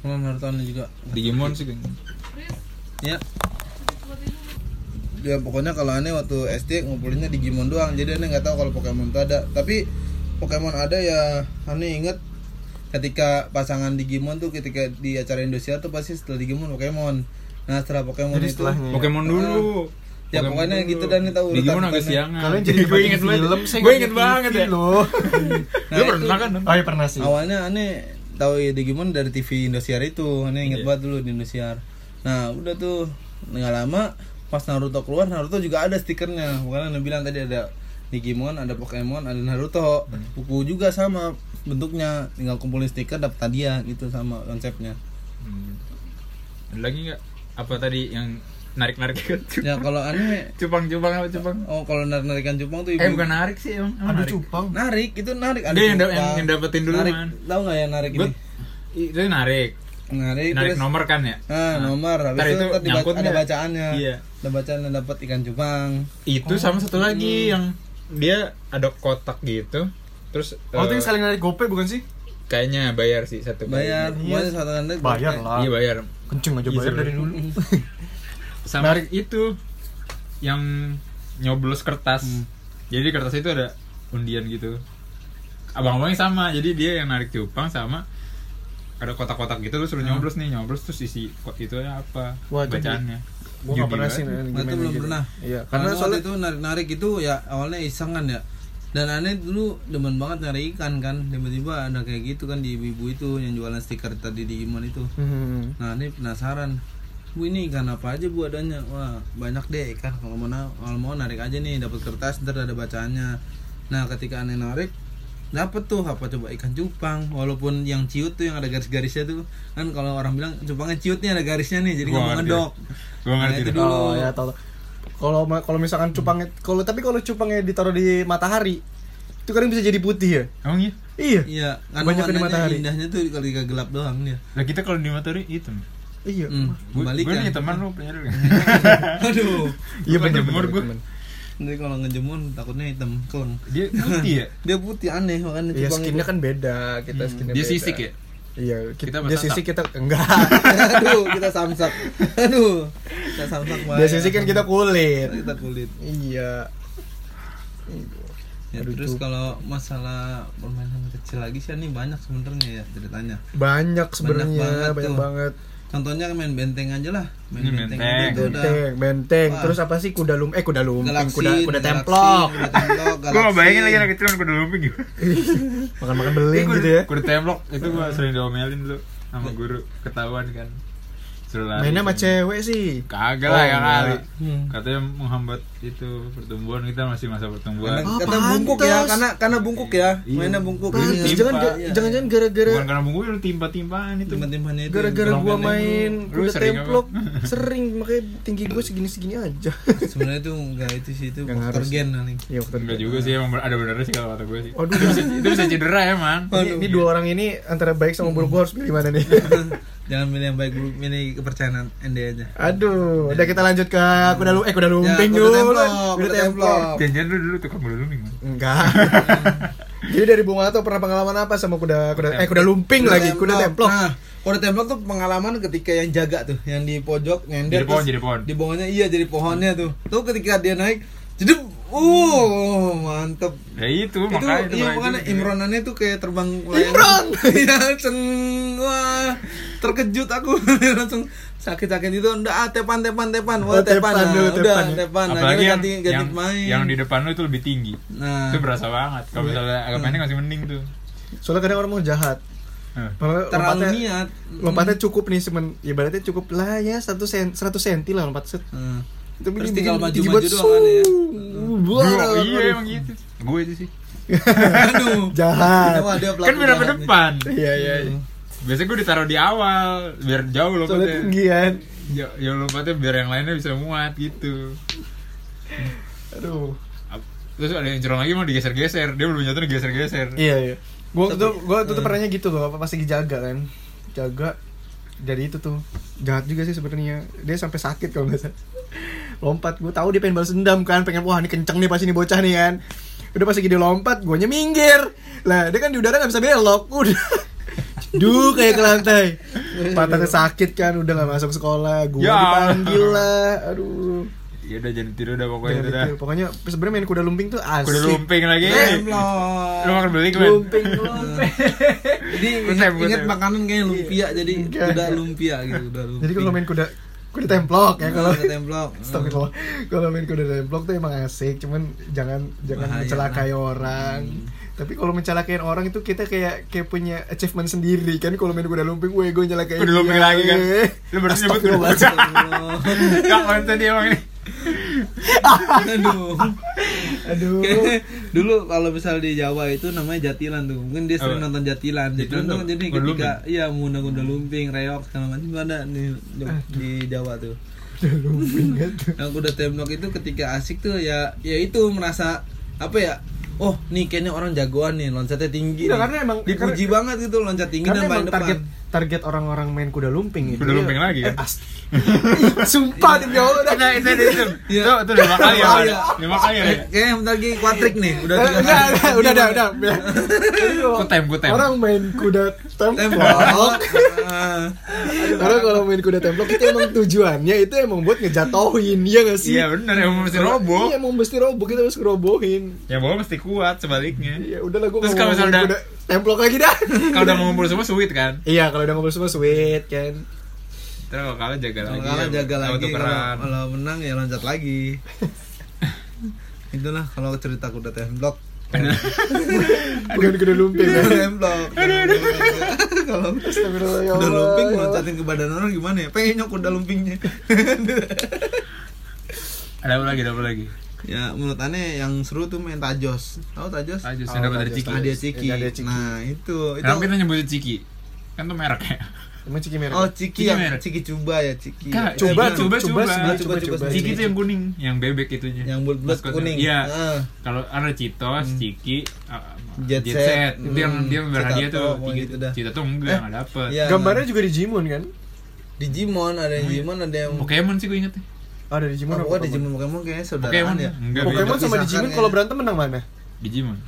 Pernah Naruto juga. Digimon sih kayaknya. Ya. Ya pokoknya kalau aneh waktu SD ngumpulinnya Digimon doang. Jadi aneh nggak tahu kalau Pokemon itu ada. Tapi Pokemon ada ya aneh inget ketika pasangan Digimon tuh ketika di acara Indosiar tuh pasti setelah Digimon Pokemon. Nah setelah Pokemon Jadi itu setelahnya. Pokemon dulu. Ya, Pokemon pokoknya dulu. gitu dan tahu urutan Digimon agak siangan. Kalian jadi gue inget banget. film, saya Gue inget di banget ya. loh. Nah, Lu pernah kan? Oh iya pernah sih. Awalnya aneh tahu ya Digimon dari TV Indosiar itu, aneh inget Iya. banget dulu di Indosiar. Nah udah tuh nggak lama pas Naruto keluar Naruto juga ada stikernya. Bukan aneh bilang tadi ada Digimon, ada Pokemon, ada Naruto. Buku juga sama bentuknya, tinggal kumpulin stiker dapat hadiah gitu sama konsepnya. Hmm. Ada lagi nggak? Apa tadi yang narik-narik kan? Ya kalau aneh Cupang-cupang apa cupang? Oh kalau narik narikan cupang tuh ibu Eh bukan narik sih emang. Emang Ada narik. cupang. narik itu narik ada yang cupang. yang- yang dapetin dulu, narik, Man. tahu nggak ya narik Gue ini itu narik. Narik, Narik terus nomor kan ya? Ah, nomor. Habis Ntar itu, itu ntar dibaca- nyangkut ada bacaannya. Iya. Ada bacaan yang dapat ikan cupang. Itu sama satu lagi yang dia ada kotak gitu. Terus Oh itu eh, yang saling narik gope bukan sih? kayaknya bayar sih satu kali. Bayar, Iya. satu kali Bayar lah. Iya bayar. Kenceng aja Iya, bayar seru. dari dulu. Sama itu yang nyoblos kertas. Hmm. Jadi di kertas itu ada undian gitu. Abang-abangnya sama. Jadi dia yang narik cupang sama ada kotak-kotak gitu lu suruh nyoblos nih nyoblos terus isi kok itu apa Wah, bacaannya Gua nggak Judi pernah sih Nah, itu belum gitu. pernah. Iya, Karena karena waktu soalnya itu narik-narik itu ya awalnya iseng kan ya. Dan aneh dulu demen banget nyari ikan kan. Tiba-tiba ada kayak gitu kan di ibu-ibu itu yang jualan stiker tadi di Digimon itu. Hmm. Nah, ini penasaran. Bu ini ikan apa aja bu adanya? Wah banyak deh ikan. Kalau mau kalau mau narik aja nih dapat kertas ntar ada bacaannya. Nah ketika aneh narik dapet tuh apa coba? Ikan cupang. Walaupun yang ciut tuh yang ada garis-garisnya tuh kan kalau orang bilang cupangnya ciut nih ada garisnya nih jadi nggak ngedok. Gua ngerti Nah, itu dulu. Oh ya tahu. Kalau kalau misalkan cupangnya kalau tapi kalau cupangnya ditaruh di matahari itu kadang bisa jadi putih ya. emang iya? Iya. iya karena Banyak di matahari. indahnya tuh kalau gelap doang dia. Lah kita kalau di matahari hitam Iya. hmm, gue kan nih teman lu dulu aduh. Iya Gua. benar nanti kalau ngejemur takutnya hitam keleng dia putih ya dia putih aneh makanya Iya cupang skinnya kan beda, kita skinnya dia beda. sisik ya Iya, kita, Kita dia sisi kita enggak. Aduh, kita samsak. Aduh, kita samsak Dia sisi kan kita kulit. kita kulit. Iya. Ya, Aduh, terus kalau masalah permainan kecil lagi sih ini banyak sebenarnya ya ceritanya. Banyak sebenarnya, banget banyak tuh. banget. Contohnya main benteng aja lah. Main Ini benteng, benteng. itu udah Benteng, benteng. Wah. Terus apa sih kuda lum eh kuda lumping, Galaxy, kuda kuda templok. Kuda templok, Galaxy. bayangin lagi anak kecil kuda lumping gitu Makan-makan beling gitu ya. Kuda templok itu gue sering diomelin dulu sama guru ketahuan kan Suruh lari Mainnya sama cewek sih. Kagak Oh, lah ya enggak. kali Hmm. Katanya menghambat itu pertumbuhan kita masih masa pertumbuhan Karena, Oh, karena bungkuk ya, karena karena bungkuk ya. Iya. Mainnya bungkuk. Pantes, Timpa. jangan Iya. jangan-jangan gara-gara Bukan karena bungku lu timpa-timpaan itu Timpan-timpannya itu. gara-gara gua main kuda sering templok sering makanya tinggi gua segini-segini aja. pendek. Sebenarnya itu enggak itu sih itu faktor gen paling. Iya, waktu Enggak juga sih emang ada benernya sih kalau kata gue sih Waduh. itu bisa, itu bisa cedera ya man Ini, ini dua orang ini antara baik sama buruk gua harus pilih mana nih? Jangan milih yang baik milih kepercayaan Ende aja. Aduh, udah kita lanjut ke kuda lu eh kuda lumping kuda dulu. Templok, kuda templok. templok. Jangan lu dulu tukang kuda lumping Enggak. Jadi dari Bung Ato pernah pengalaman apa sama kuda kuda eh kuda lumping lagi, kuda templok. Nah, kuda templok tuh pengalaman ketika yang jaga tuh, yang di pojok nyender Jadi pohon, jadi pohon. Di bawahnya iya jadi pohonnya tuh. Tuh ketika dia naik, jadi uh mantep. Ya itu, itu makanya iya makanya makanya itu. Imronannya tuh kayak terbang Imron! Iya, ceng. Wah terkejut aku. Langsung sakit-sakit itu udah ah, tepan tepan tepan. Wah Oh, tepan, tepan. nah, dulu, udah tepan. tepan. Apalagi yang, ganti, ganti yang, main yang di depan lu itu lebih tinggi. Nah. Itu berasa banget. Kalau misalnya agak pendek masih mending tuh. Soalnya kadang orang mau jahat. Terlalu lompatnya, niat. lompatnya cukup nih semen ya berarti cukup lah ya satu sen 100 senti lah lompat set. Hmm. Itu Terus tinggal maju-maju doang kan ya. iya emang gitu Gue itu sih aduh Jahat. Kan beda jahat nih. depan Iya iya. iya. Biasanya gue ditaruh di awal Biar jauh Soalnya lompatnya tinggi kan. Ya, ya lompatnya biar yang lainnya bisa muat gitu Aduh. Terus ada yang curang lagi mau digeser-geser Dia belum jatuh digeser-geser Iya iya. Gua Tapi- tuh gua tuh Hmm. pernahnya gitu loh, apa pas lagi jaga kan. Jaga dari itu tuh jahat juga sih sebenarnya dia sampai sakit kalau nggak salah lompat gue tahu dia pengen balas dendam kan pengen wah ini kenceng nih pas ini bocah nih kan. Udah pas lagi dia lompat guanya minggir. Lah dia kan di udara nggak bisa belok. Udah. Duh kayak ke lantai. Patahnya sakit kan Udah gak masuk sekolah. Gue Ya. dipanggil lah. Aduh. Ya udah jadi tidur dah pokoknya Jangan itu dah. Ditiru. Pokoknya sebenarnya main kuda lumping tuh asik. Kuda lumping lagi. Lu makan beli kan? Lumping lumping Jadi inget, makanan kayak lumpia jadi udah enggak. lumpia gitu udah lumpia. Jadi kalau main kuda Kuda templok ya kalau Kuda templok. Astagfirullah. Kalau main kuda templok tuh emang asik, cuman jangan jangan Bahaya mencelakai lah. orang. Tapi kalau mencelakai orang itu kita kayak kayak punya achievement sendiri kan kalau main kuda lumping, gue gue nyelakain. Kuda lumping lagi kan? Lu baru nyebut kuda Astagfirullah. Astagfirullah. Gak konten dia emang ini Aduh. Aduh. Dulu kalau misal di Jawa itu namanya jatilan tuh mungkin dia sering nonton jatilan jatilan tuh jadi ketika iya mengundang kuda lumping reok segala macam ada di, di, Jawa tuh gitu. yang kuda templok itu ketika asik tuh ya ya itu merasa apa ya oh nih kayaknya orang jagoan nih loncatnya tinggi Iya, nih. karena emang- dipuji banget gitu loncat tinggi dan paling depan target target orang-orang main kuda lumping itu. Kuda ya- lumping lagi Eh, kan? ast- Sumpah demi Allah dah. Itu, itu, itu, itu Iya. Itu, itu lima kali ya, Iya. Pak? Lima kali ya Eh, kayaknya bentar lagi kuatrik nih udah Eh, tiga Udah, kali. udah, udah, udah, udah. Kutem, kutem. Orang main kuda templok. Karena kalau main kuda templok itu emang tujuannya itu emang buat ngejatohin, iya gak sih? Iya bener, emang mesti roboh Iya, emang mesti roboh, kita harus ngerobohin. Yang bawah mesti kuat sebaliknya Iya, udahlah gue Terus kalau misalnya udah- templok lagi dah. Kalau udah mau ngumpul semua sweet kan Iya, kalau udah ngobrol semua sweet kan. Terus kalau kalah jaga Kalau lagi kalah ya, jaga tahu lagi kalau menang ya loncat lagi. Itulah kalau cerita kuda templok. Bukan kuda lumping Kuda kan. templok. Kalau ya kuda lumping ya loncatin ke badan orang gimana ya? Pengen nyok kuda lumpingnya. Ada apa lagi, ada apa lagi ya menurut aneh yang seru tuh main tajos. Tahu tajos? Tajus, Oh, yang dapat dari Ciki Hadiah ciki. Ciki. Nah, itu itu Kenapa kita nyebutnya Ciki? Kan tuh merek ya Emang ciki merah. Oh, ciki Ciki yang merek. ciki cuba ya, ciki. Kak, Coba, Eh, coba, coba, coba, coba, coba, coba, coba. coba. Ciki itu yang kuning, yang bebek itunya yang bulat-bulat Maskotnya. kuning. Iya Ah. Kalau ada Citos, Ciki, uh, Jet set. Itu yang Hmm, dia berhadiah tuh gitu dah. Cita tuh enggak, Eh, nggak dapet Iya. Gambarnya juga Digimon kan? Digimon ada yang Digimon ada yang Pokemon sih gue inget Oh, ada Digimon Oh, apa pokoknya Digimon Pokemon kayaknya saudaraan Pokemon ya. enggak Pokemon sama Digimon ya. kalau berantem menang mana? Digimon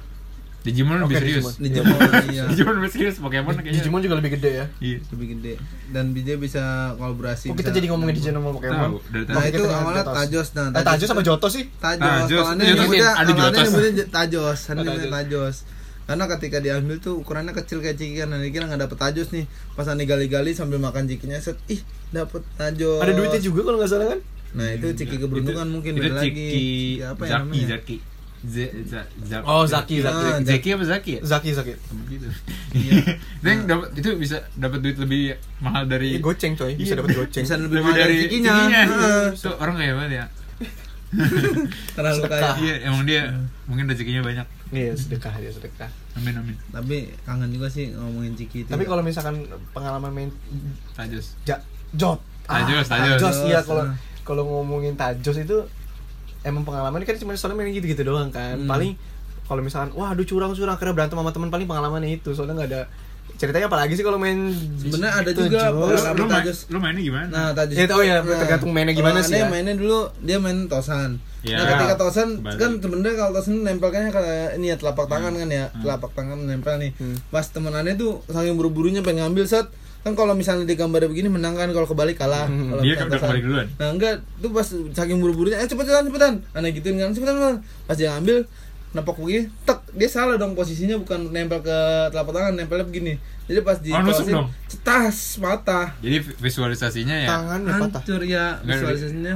Digimon lebih Oke, serius Digimon. Digimon iya Digimon lebih serius Pokemon kayaknya Digimon juga lebih gede ya iya lebih gede dan dia bisa kolaborasi Oh kita jadi ngomongin Digimon sama Pokemon tahu dari nah tadi itu awalnya. Tajos nah Eh, Tajos sama Joto sih Tajos, Tajos. kalau aneh Jotos. nyebutnya, Ada kalau aneh Jotos. nyebutnya J- Tajos, nyebutnya Tajos. Karena ketika diambil tuh ukurannya kecil kayak ciki kan, Aneh kira nggak dapet Tajos nih. Pas aneh gali-gali sambil makan cikinya set, ih dapet Tajos. Ada duitnya juga kalau nggak salah kan Nah itu ciki keberuntungan mungkin itu beda lagi. Ciki Ciki apa ya Zaki namanya? Zaki Z- Z- Zaki. Oh, Zaki, Zaki. Ah, Zaki apa Zaki ya? Zaki Zaki gitu. Iya. Dan dapat itu bisa dapat duit lebih mahal dari Ini goceng coy bisa Iya. dapat goceng Bisa lebih, lebih mahal dari dari cikinya. cikinya. Heeh. Itu orang kaya banget ya. Terlalu kaya. Iya, emang dia mungkin rezekinya banyak. iya sedekah dia sedekah Amin amin. Tapi kangen juga sih ngomongin ciki itu. tapi ya. kalau misalkan pengalaman main Tajos. ja, Jot Tajos, Tajos. Tajos iya kalau ah. Kalau ngomongin Tajos itu emang pengalaman kan cuma soalnya main gitu-gitu doang kan Hmm. paling kalau misalkan wah aduh curang curang akhirnya berantem sama teman paling pengalamannya itu soalnya nggak ada ceritanya apalagi sih kalau main Sebenarnya ada itu, juga. Lu, main, Tajos. lu mainnya gimana? Nah, Tajos. Ya, oh ya, Nah, tergantung mainnya gimana kalau sih ya. mainnya dulu dia main tosan. Ya, nah, ketika tosan kebalik. kan sebenarnya kalau tosan nempelkannya ke ini ya telapak tangan kan ya, telapak tangan nempel nih. Hmm. Pas temen aneh tuh saking buru-burunya pengen ngambil set kan kalau misalnya di gambar begini menang kan kalau kebalik kalah. Hmm. Kalau Dia kan udah kebalik duluan. Nah enggak, tuh pas saking buru-burunya, eh cepetan cepetan, aneh gituin kan cepetan cepetan. Pas dia ngambil, nepok begini, tek dia salah dong posisinya bukan nempel ke telapak tangan, nempelnya begini. Jadi pas di Oh, cetas patah. Jadi vi- visualisasinya ya. tangannya patah Hancur ya visualisasinya.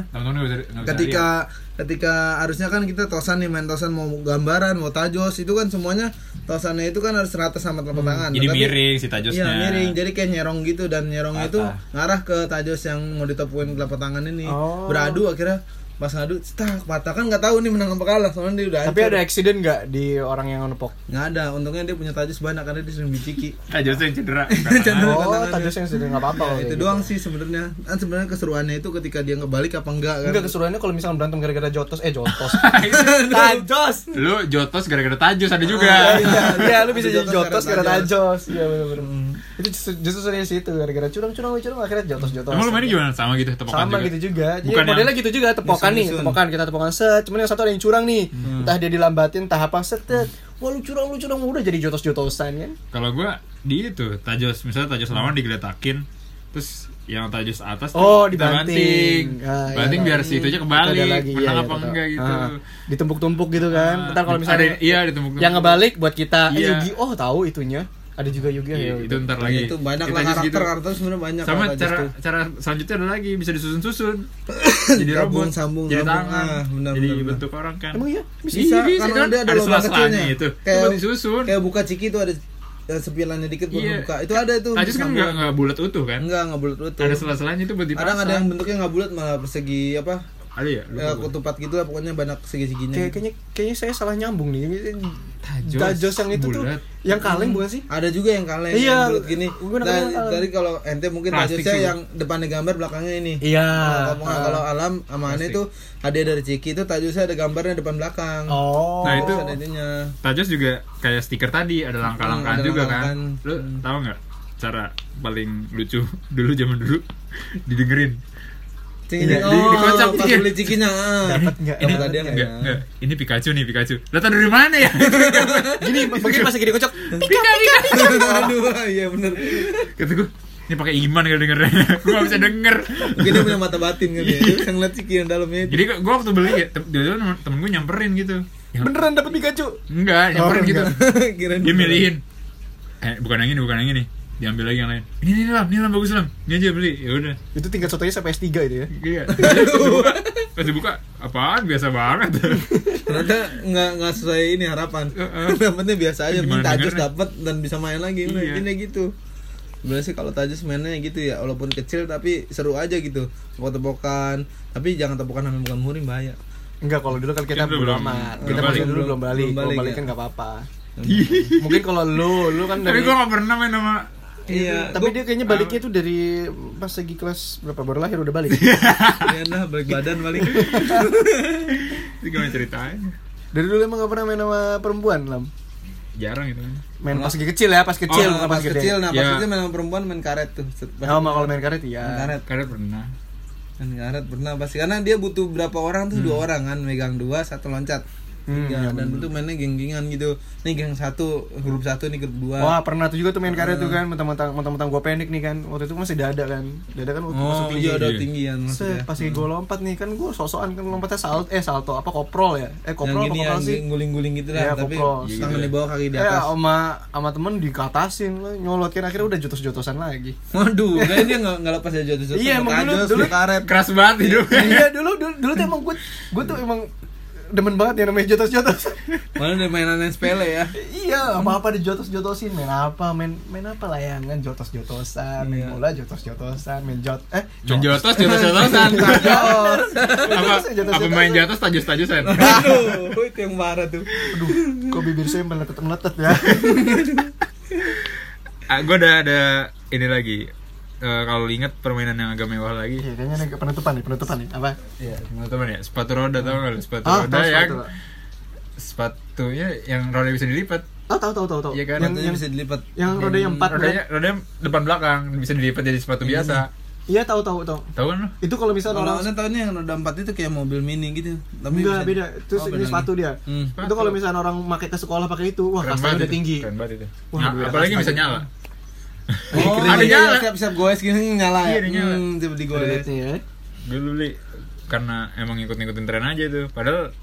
Ketika ketika harusnya kan kita tosan nih main tosan mau gambaran mau tajos itu kan semuanya tosannya itu kan harus rata sama telapak tangan. lihat. Jadi Tapi- miring si tajosnya. Iya miring, jadi kayak nyerong gitu dan nyerongnya itu Patah. ngarah ke tajos yang mau ditepuin telapak tangan ini. Oh. Beradu akhirnya pas ngadu, tak patah kan nggak tahu nih menang apa kalah soalnya dia udah tapi hancur. ada accident nggak di orang yang nepok nggak ada, untungnya dia punya tajos banyak karena dia sering biciki. Tajosnya yang cedera. Cedera. oh. Tajos yang sudah nggak apa-apa kalau itu kayak gitu. doang sih sebenarnya. Kan sebenarnya keseruannya itu ketika dia ngebalik apa enggak kan. Enggak keseruannya kalau misalkan berantem gara-gara jotos eh jotos tajos Lu jotos gara-gara tajos ada juga. iya iya lu bisa jadi jotos gara tajos iya benar-benar itu justru, justru serius itu gara-gara curang-curang curang akhirnya jotos jotos Emang lu mainnya gimana? Sama gitu tepokan sama juga? gitu juga jadi Bukan yang- modelnya gitu juga tepokan nih Nyusun-nyusun. tepokan kita tepokan. Set cuman yang satu ada yang curang nih. Entah dia dilambatin entah apa set wah lu curang lu curang. Udah jadi jotos jotosan kan? Kalau gua di itu tajos, misalnya tajos lawan digeletakin, terus yang tajos atas tuh Oh, dibanting. banting, Ah, iya. banting biar si itu aja Itu kebalik, ada lagi, menang iya, apa iya, enggak gitu. Ah, ditumpuk-tumpuk gitu kan. Ah, ntar kalau misalnya ada- iya, ditumpuk-tumpuk. yang ngebalik buat kita eh, Iya. Yugi oh tahu itunya ada juga Yugi Iya, ya itu ntar lagi. itu banyak Kita lah karakter gitu. karakter sebenarnya banyak Sama cara cara selanjutnya ada lagi bisa disusun-susun. jadi robot, sambung, jadi sambung. tangan, Ah, benar, jadi benar, bentuk orang kan. emang iya bisa, Iya, kan kan? dia ada, Ada lubang kecilnya itu. kayak Coba disusun. kayak buka ciki itu ada ada sepilannya dikit buat Iya. buka itu ada itu Tajos kan sambung. enggak enggak bulat utuh kan? enggak enggak bulat bulat Ada sela-selanya itu buat dipasang. kadang ada yang bentuknya nggak bulat malah persegi apa ada ya? Lupa ya, ketupat gitu lah pokoknya banyak segi-seginya kayak kayaknya kayaknya saya salah nyambung nih. Tajos, tajos yang itu tuh bulat. yang kaleng bukan sih? Ada juga yang kaleng Iya, yang bulat gini. Nangkepnya dari, kalau ente mungkin Plastik tajosnya yang depannya gambar belakangnya ini. Iya. Kalau kalau- kalau alam sama aneh itu hadiah dari ciki itu tajosnya ada gambarnya depan belakang. Oh. Nah, itu- ada Tajos juga kayak stiker tadi ada langkah-langkahan Hmm, ada juga langkah-langkahan. kan. Lu Hmm. tahu nggak cara paling lucu dulu zaman dulu? Didengerin. Iya, oh, di- dikocok pas beli cikinya. Dapat nggak? Dapat Dapat hadiah Enggak, nggak ya? enggak. Ini Pikachu nih, Pikachu. Lah tau dari mana ya? gini mungkin pas lagi dikocok Pika, Pika. Aduh, iya bener. Kata gue, ini pakai iman kali dengernya. gue gak bisa denger. Mungkin dia punya mata batin kan ya. Dia bisa ngeliat ciki yang dalamnya itu. Jadi gue waktu beli ya, dia temen, temen gue nyamperin gitu. Ya, beneran dapat Pikachu enggak, nyamperin Oh, gitu. Dia milihin. Eh, bukan yang ini, bukan yang ini. Diambil lagi yang lain. Ini nih lah, ini lah bagus lah. Ini aja beli. Ya udah. itu tingkat sotonya sampai S3 itu ya Iya. Pas dibuka, pas dibuka, apaan biasa banget. Ternyata nggak nggak sesuai ini harapan. Heeh. Dapatnya biasa aja. Gimana Minta tajus dengernya? dapat dan bisa main lagi. Udah, Iya. Ini gitu. Sebenarnya sih kalau tajus mainnya gitu ya, walaupun kecil tapi seru aja gitu. Tepok-tepokan, tapi jangan tepokan sama bukan murim bahaya. Enggak, kalau dulu kan kita belum belum- amat. Kita masih dulu belum balik. Belum Belum balik, ya. kan enggak apa-apa. Mungkin kalau lu, lu kan Tapi dari gue gak pernah main sama Iya. tapi gua- dia kayaknya baliknya tuh dari pas lagi kelas berapa baru lahir udah balik. Iya nah, balik badan balik. Itu gimana ceritain? dari dulu emang gak pernah main sama perempuan, Lam. Jarang gitu Main pas lagi kecil ya, pas kecil Oh, pas pas, gede. kecil, nah pas Ya. kecil main sama perempuan main karet tuh. Pas- Oh, kalau main karet main iya. karet. Karena pernah Main karet pernah pasti karena dia butuh berapa orang tuh dua orang kan megang dua satu loncat Hmm, Tiga. dan bener. itu mainnya geng-gengan gitu. Nih geng satu grup satu nih grup dua. Wah pernah tuh juga tuh main karet tuh kan mentang-mentang mentang-mentang gue pendek nih kan. Waktu itu masih dada kan. Dada kan waktu masuk oh tinggi iya ada Iya. tinggian pas gue lompat nih kan gue sosokan kan lompatnya salto eh salto apa koprol ya? Eh yang koprol apa gini koprol yang sih? guling-guling gitu lah Iya, tapi koprol. tangan di bawah kaki di ya atas. sama sama temen dikatasin lo nyolot kan akhirnya udah jotos-jotosan lagi. Waduh kayaknya dia nggak nggak lepas ya jatuh Iya, emang dulu- dulu- karet. keras banget hidupnya. Iya dulu dulu dulu tuh emang gue gue tuh emang demen banget ya namanya jotos-jotos. Mana ada mainan yang sepele ya. Iya apa apa dijotos-jotosin main apa main main apa layangan jotos-jotosan main Iya. bola jotos-jotosan main jot eh main jotos jotos jotosan Jotos. apa Jotos-jotosan. apa main jotos tajus tajusan aduh itu yang marah tuh. Aduh kok bibir saya meletet meletet ya? Ah, gue ada ada ini lagi Eh, kalau lu inget permainan yang agak mewah lagi iya kayaknya nih penutupan nih penutupan nih apa Iya, teman-teman ya, sepatu roda tau gak lu? Sepatu Ah, roda tahu yang sepatu. sepatunya yang roda bisa dilipat. Oh tahu tahu tahu tahu. Iya kan? Yang yang, bisa dilipat yang roda yang empat Rodanya kan? rodanya depan belakang bisa dilipat jadi sepatu biasa. Iya tahu tahu tahu. Tahu kan lu? Itu kalau misalnya kalau orang anda tahunya yang roda empat itu kayak mobil mini gitu tapi enggak bisa- beda. Itu Oh, ini sepatu dia. Hmm. Itu kalau misalnya orang pakai ke sekolah pakai itu, wah banget udah itu. tinggi. Keren banget itu. Wah, Nah, udah apalagi kasta bisa nyala. Oh, Ada iya, nyala. siap-siap goes gini nyala Iya, ya. dia nyala. Hmm, tiba digoes. Lihatnya ya. Dulu li karena emang ngikut-ngikutin tren aja tuh. Padahal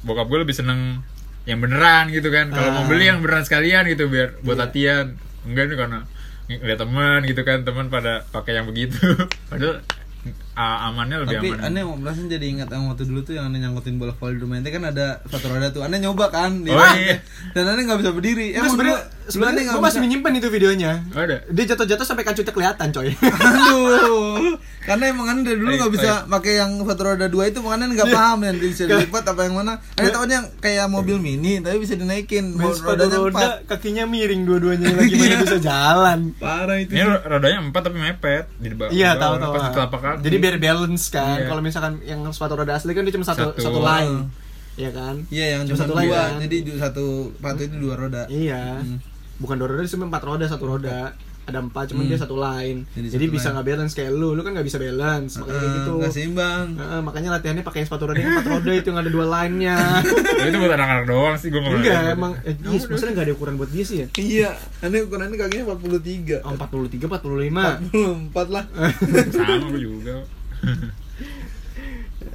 bokap gue lebih seneng yang beneran gitu kan. Kalau Ah. mau beli yang beneran sekalian gitu biar buat Iya. latihan. Enggak nih karena lihat teman gitu kan, teman pada pakai yang begitu. Padahal ah, amannya lebih Tapi aman. aneh mau belasan jadi ingat yang waktu dulu tuh yang aneh nyangkutin bola voli di rumah ente kan ada sepatu roda tuh. Aneh nyoba kan di Oh, iya. Dan aneh nggak bisa berdiri. Enggak Emang sebenarnya sebenarnya aneh gue nggak masih menyimpan itu videonya. Ada. Dia jatuh-jatuh sampai kancutnya kelihatan, coy. Aduh. Karena emang aneh dari dulu nggak bisa pakai yang sepatu roda dua itu makanya nggak paham yang bisa dilipat apa yang mana. Aneh tahunya yang kayak mobil mini tapi bisa dinaikin. Main Mau sepatu rodanya roda, empat. kakinya miring dua-duanya lagi mana bisa jalan. Parah itu. Ini ro- rodanya empat tapi mepet di bawah. Iya tahu tahu. Jadi biar balance kan. Iya. Kalau misalkan yang sepatu roda asli kan dia cuma satu Satu. satu, line. Iya kan? Iya yang Cuma satu dua. kan? Jadi satu sepatu itu dua roda. Iya. Hmm. Bukan dua roda, dia cuma empat roda satu roda. Ada empat, cuman Hmm. dia satu line. Jadi Jadi, satu bisa nggak balance kayak lu, lu kan nggak bisa balance, makanya kayak Eh, gitu. nggak seimbang. Heeh, makanya latihannya pakai sepatu roda yang empat roda itu yang ada dua line-nya. Tapi itu buat anak-anak doang sih gue Enggak, emang eh, yes, maksudnya nggak ada ukuran buat dia sih ya? Iya, aneh ukurannya kakinya 43. Oh, 43, 45. 44 lah. sama gue juga.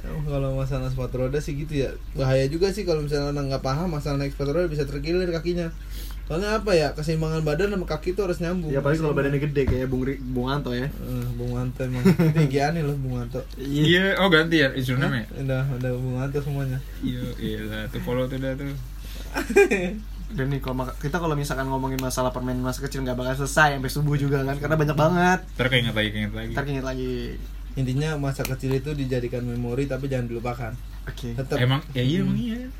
Oh, kalau masalah sepatu roda sih gitu ya. Bahaya juga sih kalau misalnya orang nggak paham masalah naik sepatu roda bisa terkilir kakinya. Soalnya apa ya? Keseimbangan badan sama kaki itu harus nyambung. Ya apalagi kalau badannya gede kayak Bung Ri- Bung Anto ya. Eh, Bung Wanto emang tinggi aneh loh Bung Wanto. Iya, oh ganti ya username ya? Udah, udah Bung Wanto semuanya. Iya, iya lah, tuh follow tuh dah tuh. Dan nih kalau kita kalau misalkan ngomongin masalah permainan masa kecil nggak bakal selesai sampai subuh juga kan karena banyak banget. Ntar keinget lagi, keinget lagi. Ntar lagi. Intinya masa kecil itu dijadikan memori tapi jangan dilupakan. Oke. Tetap Emang, ya iya emang iya.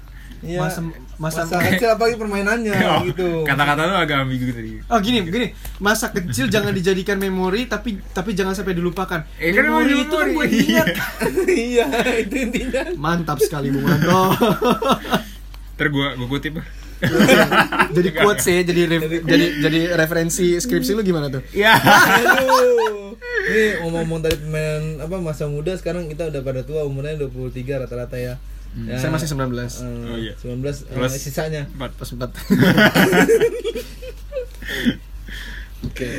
Iya. Masa masa, masa kecil apalagi permainannya Oh, gitu. Kata-kata lu agak ambigu tadi. Oh gini, gini. Masa kecil jangan dijadikan memori tapi tapi jangan sampai dilupakan. Eh, kan memori itu kan memori. buat ingat. iya, itu intinya. Mantap sekali Bung Anto. Ntar gua, gua kutip jadi quotes ya, jadi re- jadi jadi referensi skripsi lu gimana tuh? Iya. Aduh. Ini ngomong-ngomong tadi pemain apa masa muda sekarang kita udah pada tua umurnya 23 rata-rata ya. Ya, Saya masih 19. eh, Oh, iya. 19 eh, Plus- sisanya. Empat. Pas empat. Oke.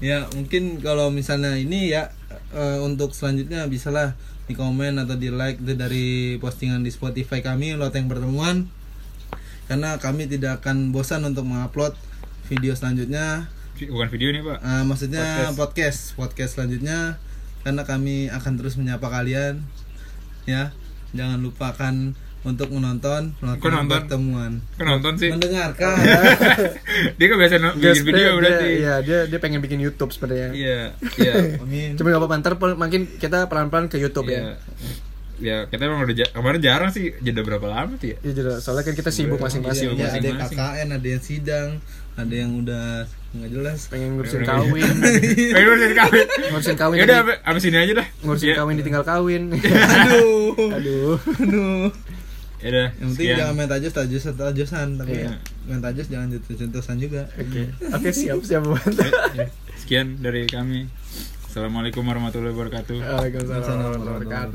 ya, mungkin kalau misalnya ini ya eh, untuk selanjutnya bisalah di komen atau di like itu dari postingan di Spotify kami Loteng Pertemuan. Karena kami tidak akan bosan untuk mengupload video selanjutnya Bukan video nih, Pak. Ah, maksudnya Podcast. podcast. podcast selanjutnya karena kami akan terus menyapa kalian ya jangan lupakan untuk menonton Kok nonton? pertemuan nonton sih? mendengarkan Dia kebiasaan no- Dia bikin video dia- berarti. Iya, dia dia pengen bikin YouTube sebenarnya. Iya, iya. amin Coba gak apa-apa, ntar makin kita pelan-pelan ke YouTube Iya. ya. Ya, kita emang udah kemarin jarang sih jeda berapa lama tuh ya? Iya, jadi soalnya kan kita sibuk masing-masing. Iya, ada yang masing-masing. KKN ada yang sidang ada yang udah nggak jelas Pengen ngurusin Iya. kawin, Ayo udah kawin. ngurusin kawin, Ya udah abis- ini aja dah. ngurusin Ya. kawin ditinggal kawin. aduh Aduh. aduh Ya udah. yang penting sekian. jangan main tajus tajus tajusan tapi Iya. main tajus jangan jatuh jatuhan juga Oke. Oke, siap siap buat. Ya, Sekian dari kami. Assalamualaikum warahmatullahi wabarakatuh. Waalaikumsalam warahmatullahi wabarakatuh.